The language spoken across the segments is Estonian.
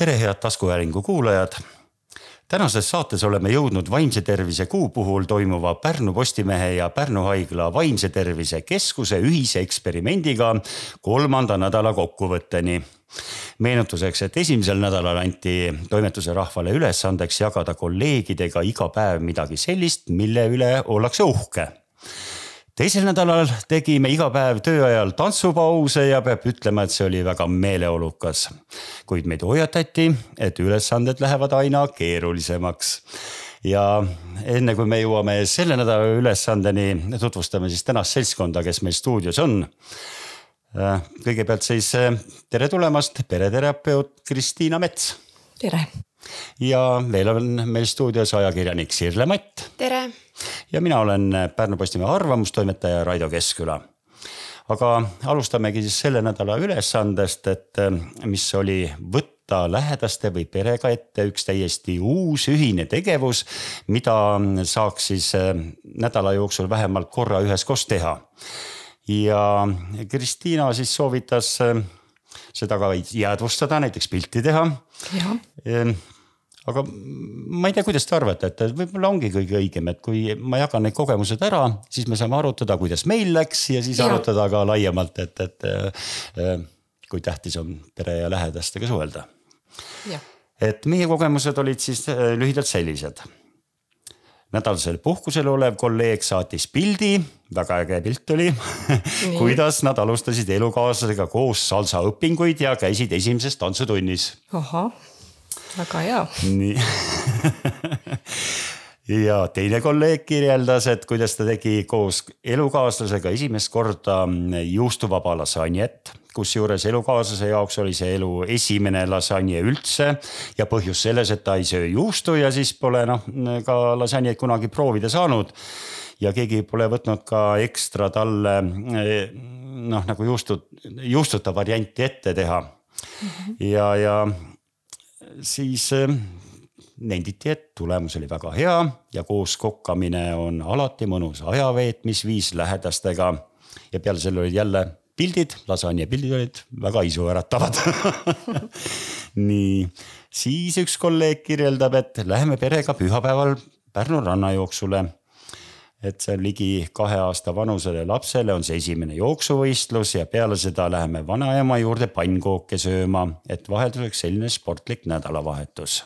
tere, head taskuhäälingu kuulajad. tänases saates oleme jõudnud vaimse tervise kuu puhul toimuva Pärnu Postimehe ja Pärnu Haigla Vaimse Tervise Keskuse ühise eksperimendiga kolmanda nädala kokkuvõtteni meenutuseks, et esimesel nädalal anti toimetuse rahvale ülesandeks jagada kolleegidega iga päev midagi sellist, mille üle ollakse uhke teisel nädalal tegime iga päev töö ajal tantsupause ja peab ütlema, et see oli väga meeleolukas. kuid meid hoiatati, et ülesanded lähevad aina keerulisemaks ja enne kui me jõuame selle nädala ülesandeni, tutvustame siis tänast seltskonda, kes meil stuudios on. Kõigepealt siis tere tulemast, pereterapeut Kristiina Mets. tere. Ja veel on meil stuudios ajakirjanik Sirle Matt. tere ja mina olen Pärnu Postimehe arvamustoimetaja Raido Keskküla. aga alustamegi siis selle nädala ülesandest, et mis oli võtta lähedaste või perega ette üks täiesti uus ühine tegevus, mida saaks siis nädala jooksul vähemalt korra üheskoos teha. ja Kristiina siis soovitas seda ka jäädvustada, näiteks pilti teha aga ma ei tea, kuidas te arvate, et võib-olla ongi kõige õigem, et kui ma jagan need kogemused ära, siis me saame arutada, kuidas meil läks ja siis ja. arutada ka laiemalt, et, et äh, kui tähtis on pere ja lähedastega suhelda. et meie kogemused olid siis äh, lühidalt sellised. nädalasel puhkusel olev kolleeg saatis pildi, väga äge pilt oli kuidas nad alustasid elukaaslasega koos salsa õpinguid ja käisid esimeses tantsutunnis. ahah väga hea. nii ja teine kolleeg kirjeldas, et kuidas ta tegi koos elukaaslasega esimest korda juustuvaba lasanjet kusjuures elukaaslase jaoks oli see elu esimene lasanje üldse ja põhjus selles, et ta ei söö juustu ja siis pole noh, ka lasanjeid kunagi proovida saanud. ja keegi pole võtnud ka ekstra talle noh, nagu juustud, juustuta varianti ette teha. -hmm. ja, ja siis äh, nenditi, et tulemus oli väga hea ja koos kokkamine on alati mõnus ajaveetmisviis lähedastega. ja peale selle olid jälle pildid, lasanje pildid olid väga isuäratavad. Nii, siis üks kolleeg kirjeldab, et läheme perega pühapäeval Pärnu rannajooksule et see on ligi kahe aasta vanusele lapsele on see esimene jooksuvõistlus ja peale seda läheme vanaema juurde pannkooke sööma, et vahelduseks selline sportlik nädalavahetus.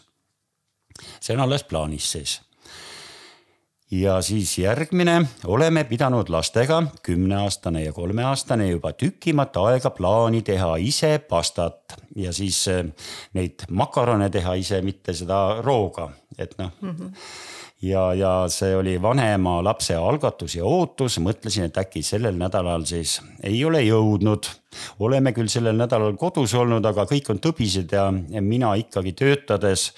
see on alles plaanis siis. ja siis järgmine, oleme pidanud lastega, kümneaastane ja kolmeaastane juba tükimat aega plaani teha ise pastat ja siis eh, neid makarone teha ise, mitte seda rooga, et noh mm -hmm ja, ja see oli vanema lapse algatus ja ootus, mõtlesin, et äkki sellel nädalal siis ei ole jõudnud. oleme küll sellel nädalal kodus olnud, aga kõik on tõbised ja, mina ikkagi töötades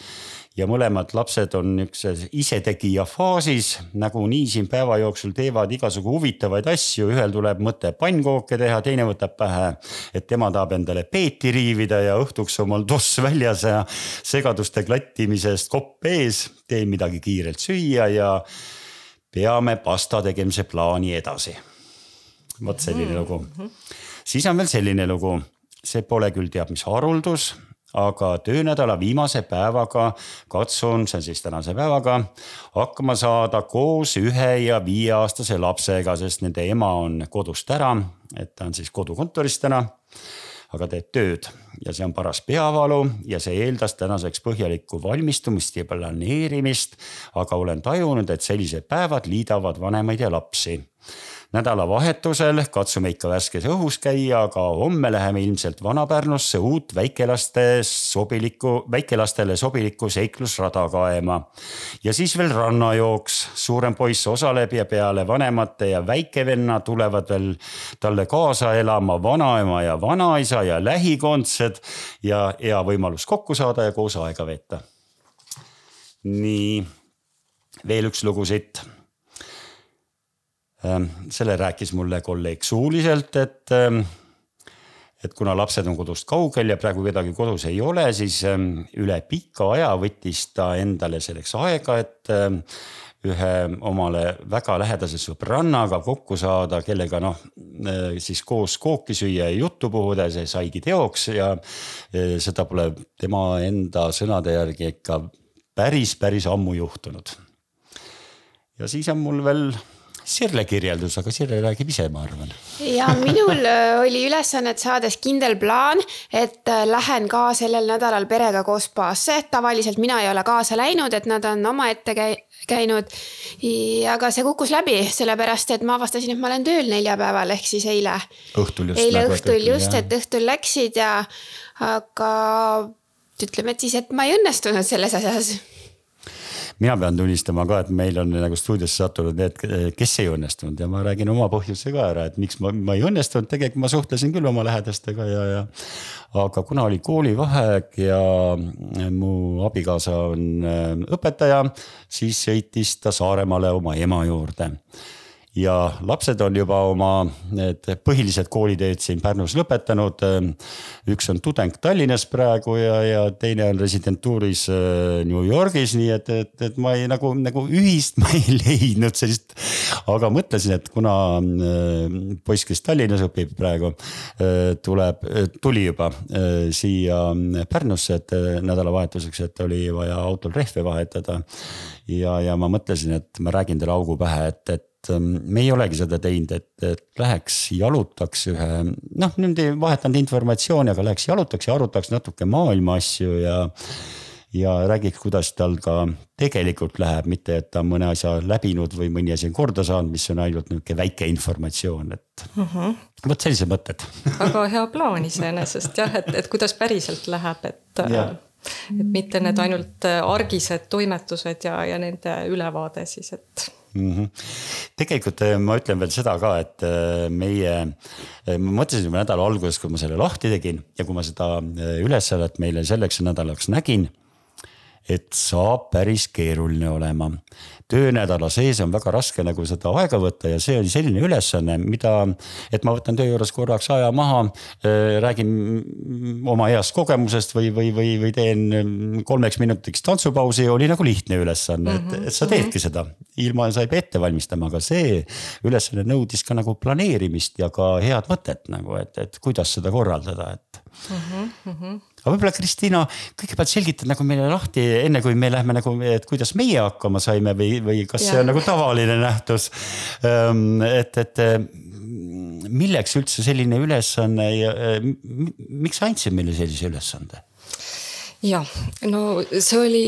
ja mõlemad lapsed on niisuguses isetegija faasis, nagunii siin päeva jooksul teevad igasugu huvitavaid asju, ühel tuleb mõte pannkooke teha, teine võtab pähe, et tema tahab endale peeti riivida ja õhtuks on mul toss väljas ja segaduste klattimisest kopp ees, teen midagi kiirelt süüa ja peame pasta tegemise plaani edasi. vot selline lugu. siis on veel selline lugu, see pole küll teab mis haruldus aga töönädala viimase päevaga katsun, see on siis tänase päevaga, hakkama saada koos ühe ja viieaastase lapsega, sest nende ema on kodust ära, et ta on siis kodukontoris täna aga teeb tööd ja see on paras peavalu ja see eeldas tänaseks põhjalikku valmistumist ja planeerimist. aga olen tajunud, et sellised päevad liidavad vanemaid ja lapsi nädalavahetusel katsume ikka värskes õhus käia, aga homme läheme ilmselt Vana-Pärnusse uut väikelaste sobilikku, väikelastele sobilikku seiklusrada kaema. ja siis veel rannajooks, suurem poiss osaleb ja peale vanemate ja väikevenna tulevad veel talle kaasa elama vanaema ja vanaisa ja lähikondsed ja hea võimalus kokku saada ja koos aega veeta. nii, veel üks lugu siit selle rääkis mulle kolleeg suuliselt, et ehm, et kuna lapsed on kodust kaugel ja praegu kedagi kodus ei ole, siis ehm, üle pika aja võttis ta endale selleks aega, et ühe omale väga lähedase sõbrannaga kokku saada, kellega noh, siis koos kooki süüa ja juttu puhuda, see saigi teoks ja seda pole tema enda sõnade järgi ikka päris, päris ammu juhtunud. ja siis on mul veel Sirle kirjeldus, aga Sirle räägib ise, ma arvan. ja minul äh, oli ülesannet saades kindel plaan, et äh, lähen ka sellel nädalal perega koos spaasse. tavaliselt mina ei ole kaasa läinud, et nad on omaette käi-, käinud. aga see kukkus läbi, sellepärast et ma avastasin, et ma olen tööl neljapäeval ehk siis eile. õhtul just. eile nagu õhtul just, et õhtul läksid ja, aga ütleme, et siis, et ma ei õnnestunud selles asjas mina pean tunnistama ka, et meil on nagu stuudiosse sattunud need, kes ei õnnestunud ja ma räägin oma põhjuse ka ära, et miks ma, ma ei õnnestunud, tegelikult ma suhtlesin küll oma lähedastega ja, ja. aga kuna oli koolivaheaeg ja mu abikaasa on äh, õpetaja, siis sõitis ta Saaremaale oma ema juurde ja lapsed on juba oma need põhilised kooliteed siin Pärnus lõpetanud. üks on tudeng Tallinnas praegu ja, ja teine on residentuuris äh, New Yorgis, nii et, et, et ma ei nagu, nagu ühist ma ei leidnud sellist. aga mõtlesin, et kuna äh, poiss, kes Tallinnas õpib praegu, äh, tuleb, tuli juba siia Pärnusse, et nädalavahetuseks, et oli vaja autol rehve vahetada. ja, ja ma mõtlesin, et ma räägin talle augu pähe, et, et et ähm, me ei olegi seda teinud, et, et läheks jalutaks ühe noh, niimoodi vahetanud informatsiooni, aga läheks jalutaks ja arutaks natuke maailma asju ja. ja räägiks, kuidas tal ka tegelikult läheb, mitte et ta on mõne asja läbinud või mõni asi on korda saanud, mis on ainult nihuke väike informatsioon, et. Mhm. -huh. vot sellised mõtted väga hea plaan iseenesest jah, et, et kuidas päriselt läheb, et ja et mitte need ainult argised toimetused ja, ja nende ülevaade siis, et mm. -hmm. tegelikult äh, ma ütlen veel seda ka, et äh, meie, äh, ma mõtlesin juba nädala alguses, kui ma selle lahti tegin ja kui ma seda ülesannet meile selleks nädalaks nägin et saab päris keeruline olema. töönädala sees on väga raske nagu seda aega võtta ja see oli selline ülesanne, mida, et ma võtan töö juures korraks aja maha, räägin oma heast kogemusest või, või, või, või teen kolmeks minutiks tantsupausi, oli nagu lihtne ülesanne, et, mhm, et sa teedki mhm. seda. ilma sa ei pea ette valmistama, aga see ülesanne nõudis ka nagu planeerimist ja ka head mõtet nagu, et, et kuidas seda korraldada, et mm. -hmm. Aga võib-olla Kristiina, kõigepealt selgitad nagu meile lahti, enne kui me lähme nagu, et kuidas meie hakkama saime või, või kas ja. see on nagu tavaline nähtus. Et, et milleks üldse selline ülesanne ja miks sa andsid meile sellise ülesande? jah, no see oli,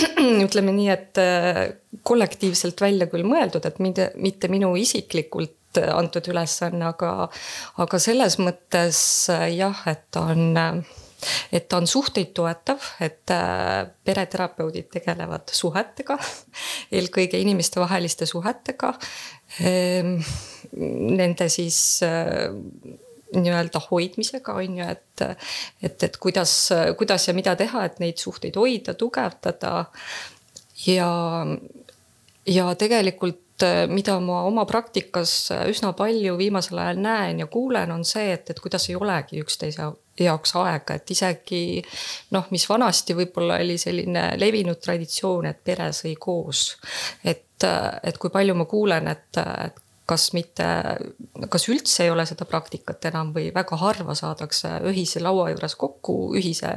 ütleme nii, et äh, kollektiivselt välja küll mõeldud, et mitte, mitte minu isiklikult antud ülesanne, aga, aga selles mõttes äh, jah, et on et ta on suhteid toetav, et äh, pereterapeudid tegelevad suhetega, eelkõige inimestevaheliste suhetega. Ehm, nende siis äh, nii-öelda hoidmisega on ju, et, et, et kuidas, kuidas ja mida teha, et neid suhteid hoida, tugevdada. ja, ja tegelikult Äh, mida ma oma praktikas üsna palju viimasel ajal näen ja kuulen, on see, et, et kuidas ei olegi üksteise jaoks aega, et isegi noh, mis vanasti võib-olla oli selline levinud traditsioon, et pere sõi koos. et, et kui palju ma kuulen, et, et kas mitte, kas üldse ei ole seda praktikat enam või väga harva saadakse ühise laua juures kokku, ühise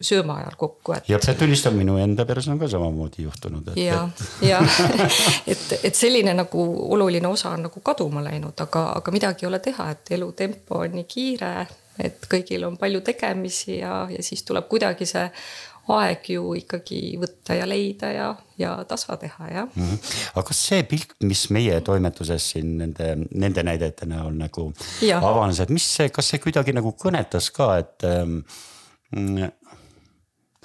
sööma ajal kokku, et. ja tunnistama, minu enda peres on ka samamoodi juhtunud. ja, ja et, et selline nagu oluline osa on nagu kaduma läinud, aga, aga midagi ei ole teha, et elutempo on nii kiire, et kõigil on palju tegemisi ja, ja siis tuleb kuidagi see aeg ju ikkagi võtta ja leida ja, ja tasa teha, jah mm. -hmm. aga kas see pilt, mis meie toimetuses siin nende, nende näidete näol nagu avanes, et mis see, kas see kuidagi nagu kõnetas ka, et ähm,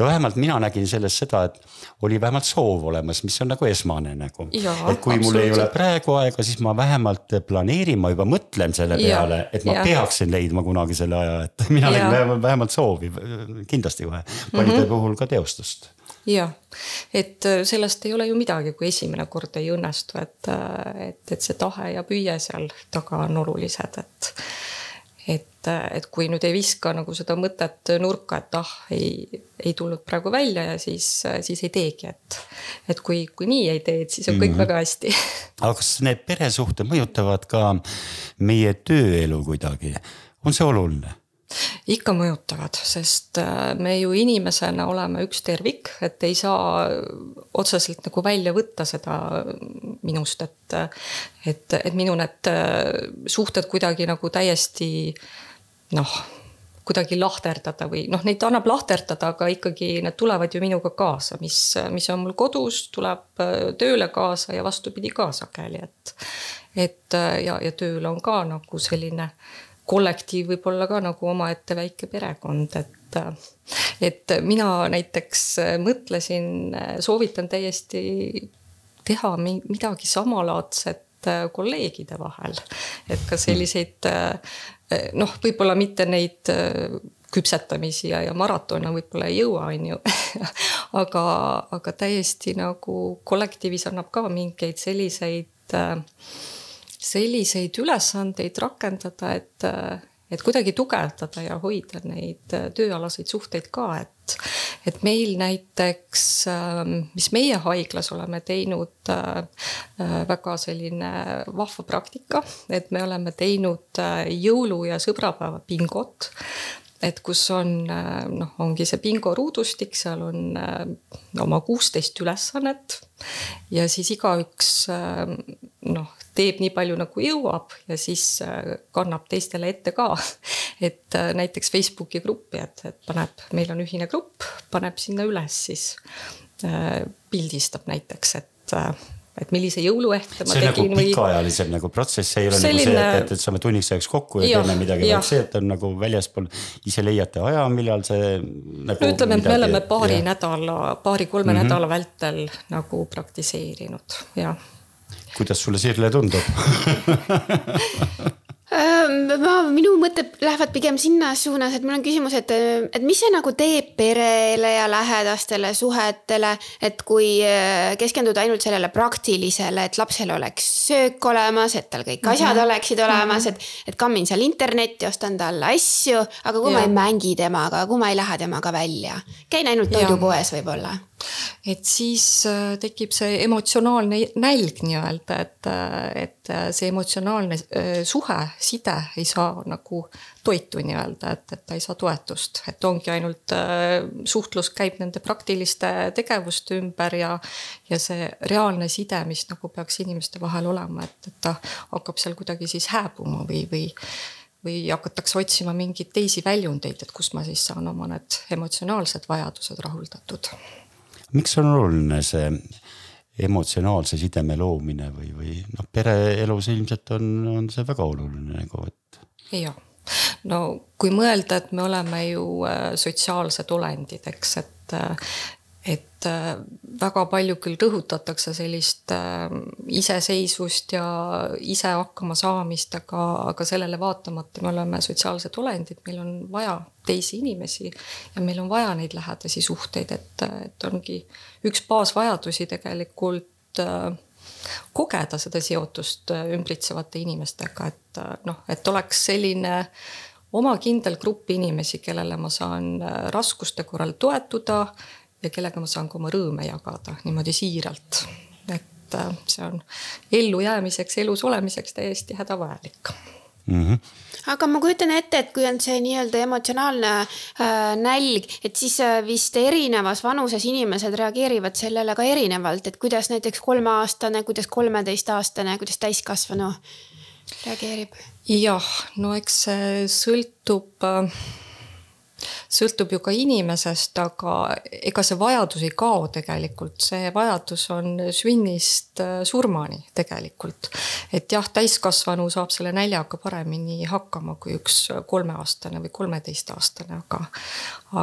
no vähemalt mina nägin selles seda, et oli vähemalt soov olemas, mis on nagu esmane nagu. et kui mul ei ole praegu aega, siis ma vähemalt planeerin, ma juba mõtlen selle peale, et ma ja. peaksin leidma kunagi selle aja, et mina nägin vähemalt soovi, kindlasti kohe, paljude mm -hmm. puhul ka teostust jah, et äh, sellest ei ole ju midagi, kui esimene kord ei õnnestu, et, äh, et, et see tahe ja püüe seal taga on olulised, et et, et kui nüüd ei viska nagu seda mõtet nurka, et ah, ei, ei tulnud praegu välja ja siis, siis ei teegi, et. et kui, kui nii ei tee, et siis on kõik mm -hmm. väga hästi. aga kas need peresuhted mõjutavad ka meie tööelu kuidagi, on see oluline? Ikka mõjutavad, sest äh, me ju inimesena oleme üks tervik, et ei saa otseselt nagu välja võtta seda minust, et. et, et minu need äh, suhted kuidagi nagu täiesti noh, kuidagi lahterdada või noh, neid annab lahterdada, aga ikkagi need tulevad ju minuga kaasa, mis, mis on mul kodus, tuleb äh, tööle kaasa ja vastupidi ka sageli, et. et ja, ja tööl on ka nagu selline kollektiiv võib olla ka nagu omaette väike perekond, et et mina näiteks mõtlesin, soovitan täiesti teha midagi samalaadset kolleegide vahel. et ka selliseid noh, võib-olla mitte neid küpsetamisi ja, ja maratone võib-olla ei jõua, on ju aga, aga täiesti nagu kollektiivis annab ka mingeid selliseid äh, selliseid ülesandeid rakendada, et, et kuidagi tugevdada ja hoida neid tööalaseid suhteid ka, et, et meil näiteks, mis meie haiglas oleme teinud väga selline vahva praktika, et me oleme teinud jõulu- ja sõbrapäeva bingot et kus on noh, ongi see bingo ruudustik, seal on oma kuusteist ülesannet ja siis igaüks noh, teeb nii palju nagu jõuab ja siis äh, kannab teistele ette ka. et äh, näiteks Facebooki gruppi, et, et paneb, meil on ühine grupp, paneb sinna üles siis äh,, pildistab näiteks, et äh, et millise jõuluehte ma tegin nagu või. pikaajalisem nagu protsess, see ei ole Selline... nagu see, et, et saame tunniks ajaks kokku ja, ja teeme midagi, vaid see, et on nagu väljaspool, ise leiate aja, millal see nagu. no ütleme, et me oleme paari ja. nädala, paari-kolme mm -hmm. nädala vältel nagu praktiseerinud, jah kuidas sulle, Sirle, tundub ma, minu mõtted lähevad pigem sinna suunas, et mul on küsimus, et, et mis see nagu teeb perele ja lähedastele suhetele, et kui keskenduda ainult sellele praktilisele, et lapsel oleks söök olemas, et tal kõik asjad mm -hmm. oleksid olemas, et, et kammin seal internetti, ostan talle asju, aga kui ja. ma ei mängi temaga, kui ma ei lähe temaga välja, käin ainult toidupoes võib-olla et siis äh, tekib see emotsionaalne nälg nii-öelda, et, äh, et äh, see emotsionaalne suhe, side ei saa nagu toitu nii-öelda, et, et ta ei saa toetust, et ongi ainult suhtlus käib nende praktiliste tegevuste ümber ja. ja see reaalne side, mis nagu peaks inimeste vahel olema, et, et ta hakkab seal kuidagi siis hääbuma või, või või hakatakse otsima mingeid teisi väljundeid, et kus ma siis saan oma need emotsionaalsed vajadused rahuldatud miks on oluline see emotsionaalse sideme loomine või, või noh, pereelus ilmselt on, on see väga oluline nagu, et. jah, no kui mõelda, et me oleme ju äh, sotsiaalsed olendid, eks, et, äh, et äh, väga palju küll rõhutatakse sellist äh, iseseisvust ja ise hakkama saamist, aga, aga sellele vaatamata me oleme sotsiaalsed olendid, meil on vaja teisi inimesi ja meil on vaja neid lähedasi suhteid, et, et ongi üks baasvajadusi tegelikult äh, kogeda seda seotust ümbritsevate inimestega, et noh, et oleks selline oma kindel grupp inimesi, kellele ma saan raskuste korral toetuda ja kellega ma saan ka oma rõõme jagada niimoodi siiralt. et äh, see on ellujäämiseks, elus olemiseks täiesti hädavajalik mm. -hmm aga ma kujutan ette, et kui on see nii-öelda emotsionaalne äh, nälg, et siis äh, vist erinevas vanuses inimesed reageerivad sellele ka erinevalt, et kuidas näiteks kolmeaastane, kuidas kolmeteistaastane, kuidas täiskasvanu reageerib? jah, no eks see sõltub äh, sõltub ju ka inimesest, aga ega see vajadus ei kao tegelikult, see vajadus on sünnist äh, surmani tegelikult. et jah, täiskasvanu saab selle näljaga paremini hakkama kui üks kolmeaastane või kolmeteistaastane, aga,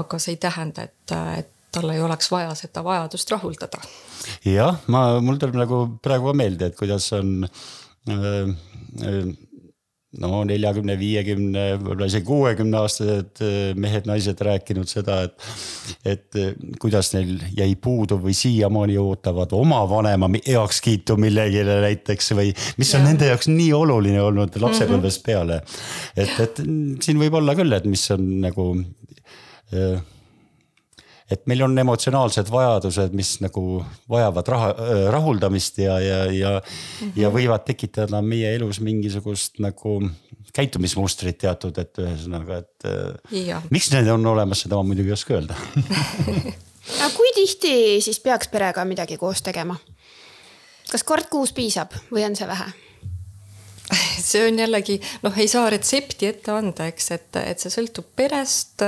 aga see ei tähenda, et, et tal ei oleks vaja seda vajadust rahuldada. jah, ma, mul tuleb nagu praegu meelde, et kuidas on äh, äh, no neljakümne, viiekümne, võib-olla isegi kuuekümne aastased mehed-naised rääkinud seda, et. et kuidas neil jäi puudu või siiamaani ootavad oma vanema heakskiitu millegile näiteks või. mis on ja. nende jaoks nii oluline olnud lapsepõlvest peale. et, et siin võib olla küll, et mis on nagu et meil on emotsionaalsed vajadused, mis nagu vajavad raha, rahuldamist ja, ja, ja mm, -hmm. ja võivad tekitada meie elus mingisugust nagu käitumismustrit teatud, et ühesõnaga, et ja. miks need on olemas, seda ma muidugi ei oska öelda aga kui tihti siis peaks perega midagi koos tegema? kas kord kuus piisab või on see vähe? See on jällegi noh, ei saa retsepti ette anda, eks, et, et see sõltub perest,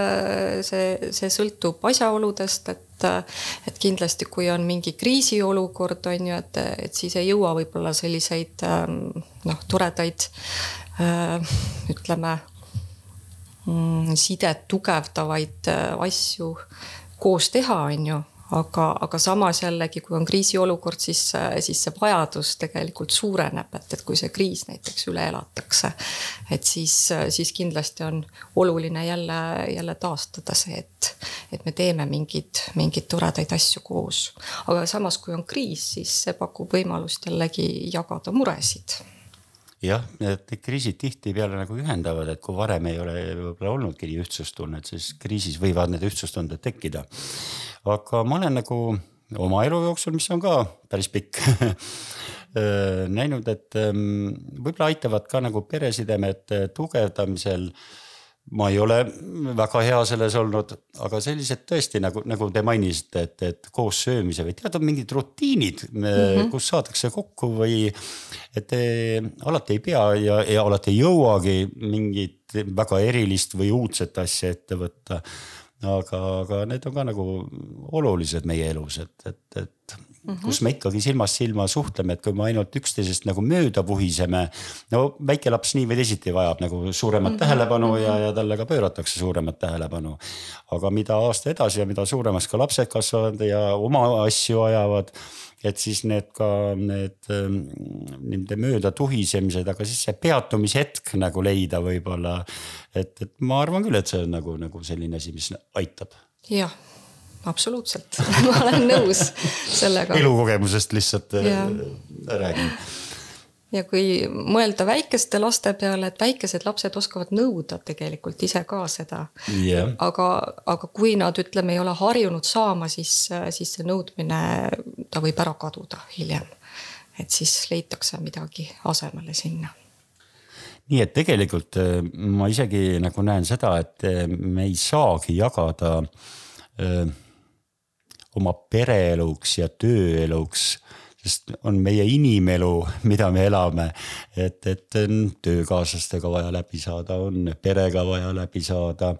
see, see sõltub asjaoludest, et et kindlasti, kui on mingi kriisiolukord, on ju, et, et siis ei jõua võib-olla selliseid noh, toredaid ütleme mm, sidet tugevdavaid asju koos teha, on ju aga, aga samas jällegi, kui on kriisiolukord, siis, siis see vajadus tegelikult suureneb, et, et kui see kriis näiteks üle elatakse. et siis, siis kindlasti on oluline jälle, jälle taastada see, et, et me teeme mingeid, mingeid toredaid asju koos. aga samas, kui on kriis, siis see pakub võimalust jällegi jagada muresid jah, need kriisid tihtipeale nagu ühendavad, et kui varem ei ole võib-olla olnudki nii ühtsustunnet, siis kriisis võivad need ühtsustunded tekkida. aga ma olen nagu oma elu jooksul, mis on ka päris pikk näinud, et ehm, võib-olla aitavad ka nagu peresidemete tugevdamisel ma ei ole väga hea selles olnud, aga sellised tõesti nagu, nagu te mainisite, et, et koos söömise või teatud mingid rutiinid mm, -hmm. kus saadakse kokku või. et te alati ei pea ja, ja alati ei jõuagi mingit väga erilist või uudset asja ette võtta. aga, aga need on ka nagu olulised meie elus, et, et, et Mm -hmm. kus me ikkagi silmast silma suhtleme, et kui me ainult üksteisest nagu mööda vuhiseme. no väike laps nii või teisiti vajab nagu suuremat mm -hmm. tähelepanu ja, ja talle ka pööratakse suuremat tähelepanu. aga mida aasta edasi ja mida suuremaks ka lapsed kasvavad ja oma asju ajavad et siis need ka need ähm, nende mööda tuhisemised, aga siis see peatumishetk nagu leida võib-olla. et, et ma arvan küll, et see on nagu, nagu selline asi, mis aitab. jah absoluutselt ma olen nõus sellega. elukogemusest lihtsalt äh, ja. räägin. ja kui mõelda väikeste laste peale, et väikesed lapsed oskavad nõuda tegelikult ise ka seda yeah.. aga, aga kui nad ütleme, ei ole harjunud saama, siis, siis see nõudmine, ta võib ära kaduda hiljem. et siis leitakse midagi asemele sinna nii et tegelikult äh, ma isegi nagu näen seda, et äh, me ei saagi jagada öö, oma pereeluks ja tööeluks sest on meie inimelu, mida me elame, et, et on töökaaslastega vaja läbi saada, on perega vaja läbi saada.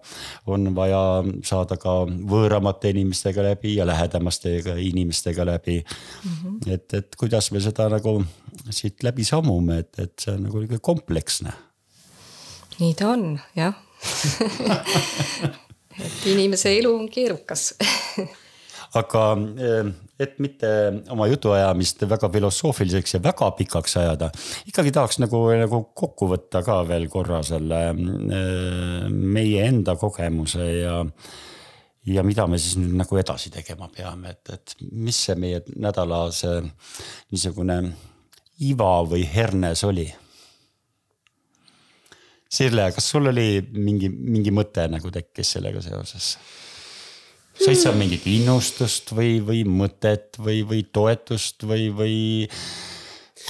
on vaja saada ka võõramate inimestega läbi ja lähedamastega inimestega läbi mm. -hmm. et, et kuidas me seda nagu siit läbi sammume, et, et see on nagu ikka kompleksne. nii ta on jah et inimese elu on keerukas aga eh, et mitte oma jutuajamist väga filosoofiliseks ja väga pikaks ajada, ikkagi tahaks nagu, nagu kokku võtta ka veel korra selle eh, meie enda kogemuse ja ja mida me siis nüüd nagu edasi tegema peame, et, et mis see meie nädala see niisugune iva või hernes oli? Sirle, kas sul oli mingi, mingi mõte nagu tekkis sellega seoses? Said sa mingit innustust või, või mõtet või, või toetust või, või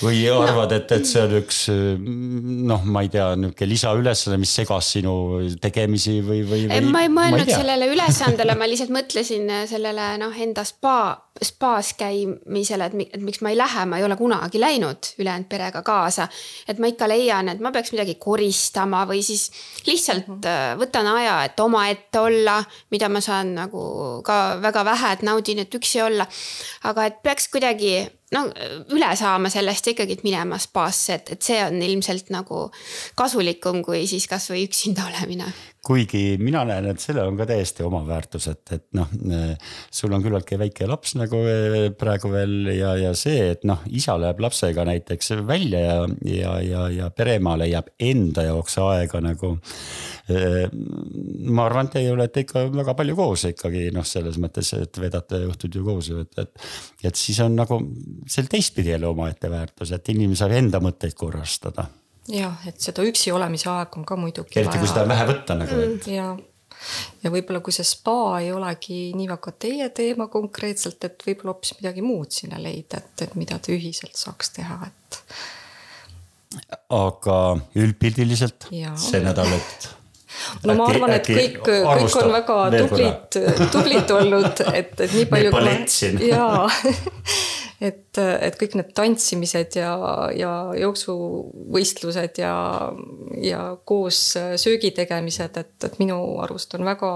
või arvad, et, et see on üks noh, ma ei tea, nihuke lisaülesanne, mis segas sinu tegemisi või, või, ma ei mõelnud ma ei sellele ülesandele, ma lihtsalt mõtlesin sellele noh, enda spa, spaas käimisele, et, miks ma ei lähe, ma ei ole kunagi läinud ülejäänud perega kaasa. et ma ikka leian, et ma peaks midagi koristama või siis lihtsalt mm -hmm. võtan aja, et omaette olla, mida ma saan nagu ka väga vähe, et naudin, et üksi olla. aga et peaks kuidagi no üle saama sellest ikkagi, et minema spaasse, et, et see on ilmselt nagu kasulikum kui siis kasvõi üksinda olemine. Kuigi mina näen, et sellel on ka täiesti oma väärtus, et, et noh, sul on küllaltki väike laps nagu eh, praegu veel ja, ja see, et noh, isa läheb lapsega näiteks välja ja, ja, ja, ja pereema leiab enda jaoks aega nagu. ma arvan, et teie olete ikka väga palju koos ikkagi noh, selles mõttes, et vedate õhtud ju koos ju, et, et. et siis on nagu sel teistpidi jälle omaette väärtus, et inimene saab enda mõtteid korrastada. Jah, et seda üksi olemise aega on ka muidugi. eriti kui seda on vähe võtta nagu mm,. ja ja võib-olla kui see spa ei olegi nii väga teie teema konkreetselt, et võib-olla hoopis midagi muud sinna leida, et, et mida te ühiselt saaks teha, et. aga üldpildiliselt see nädal, et no ma arvan, et kõik, kõik on väga tublid, tublid olnud, et, et nii palju. jaa et, et kõik need tantsimised ja, ja jooksuvõistlused ja, ja koos söögi tegemised, et, et minu arust on väga,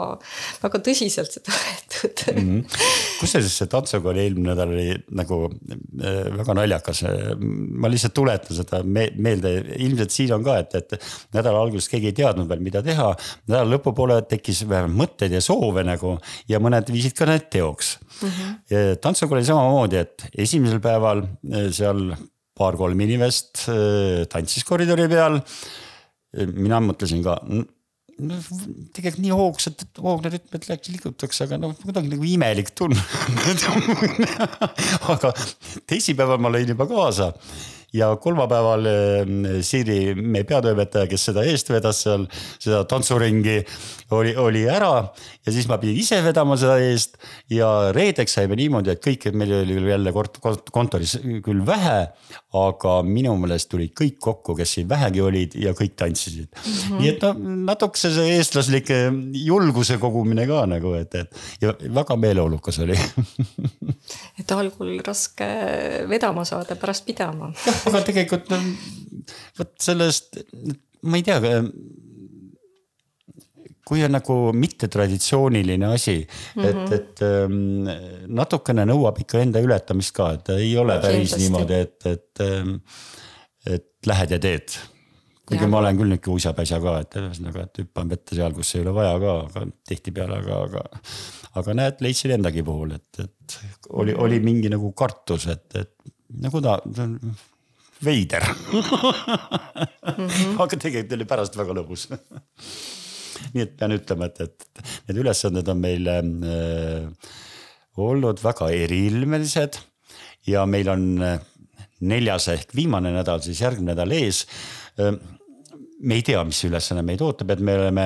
väga tõsiselt seda võetud mm -hmm.. kusjuures see tantsukooli eelmine nädal oli nagu äh, väga naljakas. ma lihtsalt tuletan seda meelde, ilmselt siin on ka, et, et nädala alguses keegi ei teadnud veel, mida teha. nädala lõpupoole tekkis vähemalt mõtteid ja soove nagu ja mõned viisid ka need teoks mm. -hmm. tantsukool oli samamoodi, et esimesel päeval eh, seal paar-kolm inimest eh, tantsis koridori peal. mina mõtlesin ka, no tegelikult nii hoogsalt, hoogne rütm, et läks liigutakse, aga noh, kuidagi nagu imelik tunne aga teisipäeval ma lõin juba kaasa ja kolmapäeval eh, Siiri, meie peatoimetaja, kes seda eest vedas seal, seda tantsuringi, oli, oli ära ja siis ma pidin ise vedama seda eest. ja reedeks saime niimoodi, et kõik, meil oli jälle kort-, kontoris küll vähe, aga minu meelest tulid kõik kokku, kes siin vähegi olid ja kõik tantsisid mm. -hmm. nii et noh, natukese see eestlaslik julguse kogumine ka nagu, et, et ja väga meeleolukas oli et algul raske vedama saada, pärast pidama aga tegelikult no vot sellest, ma ei tea kui on nagu mittetraditsiooniline asi mm, -hmm. et, mhm. et ähm, natukene nõuab ikka enda ületamist ka, et ei ole päris Kindlasti. niimoodi, et, et, ähm, et lähed ja teed. kuigi ja. ma olen küll nihuke uisapäisa ka, et ühesõnaga, et hüppan vette seal, kus ei ole vaja ka, aga tihtipeale, aga, aga. aga näed, leidsin endagi puhul, et, et oli, oli mingi nagu kartus, et, et nagu ta veider mm. -hmm. aga tegelikult oli pärast väga lõbus nii et pean ütlema, et, et need ülesanded on meil äh, olnud väga eriilmelised ja meil on äh, neljas ehk viimane nädal, siis järgmine nädal ees äh, me ei tea, mis ülesanne meid ootab, et me oleme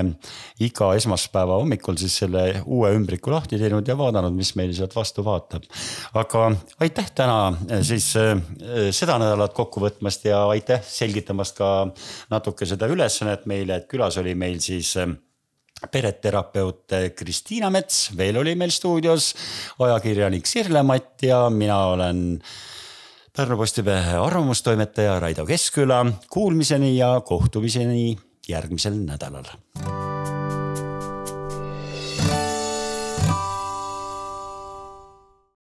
iga esmaspäeva hommikul siis selle uue ümbriku lahti teinud ja vaadanud, mis meil sealt vastu vaatab. aga aitäh täna eh, siis eh, seda nädalat kokku võtmast ja aitäh selgitamast ka natuke seda ülesannet meile, et külas oli meil siis eh, pereterapeut Kristiina Mets, veel oli meil stuudios ajakirjanik Sirle Matt ja mina olen Pärnu Postimehe arvamustoimetaja Raido Keskküla. Kuulmiseni ja kohtumiseni järgmisel nädalal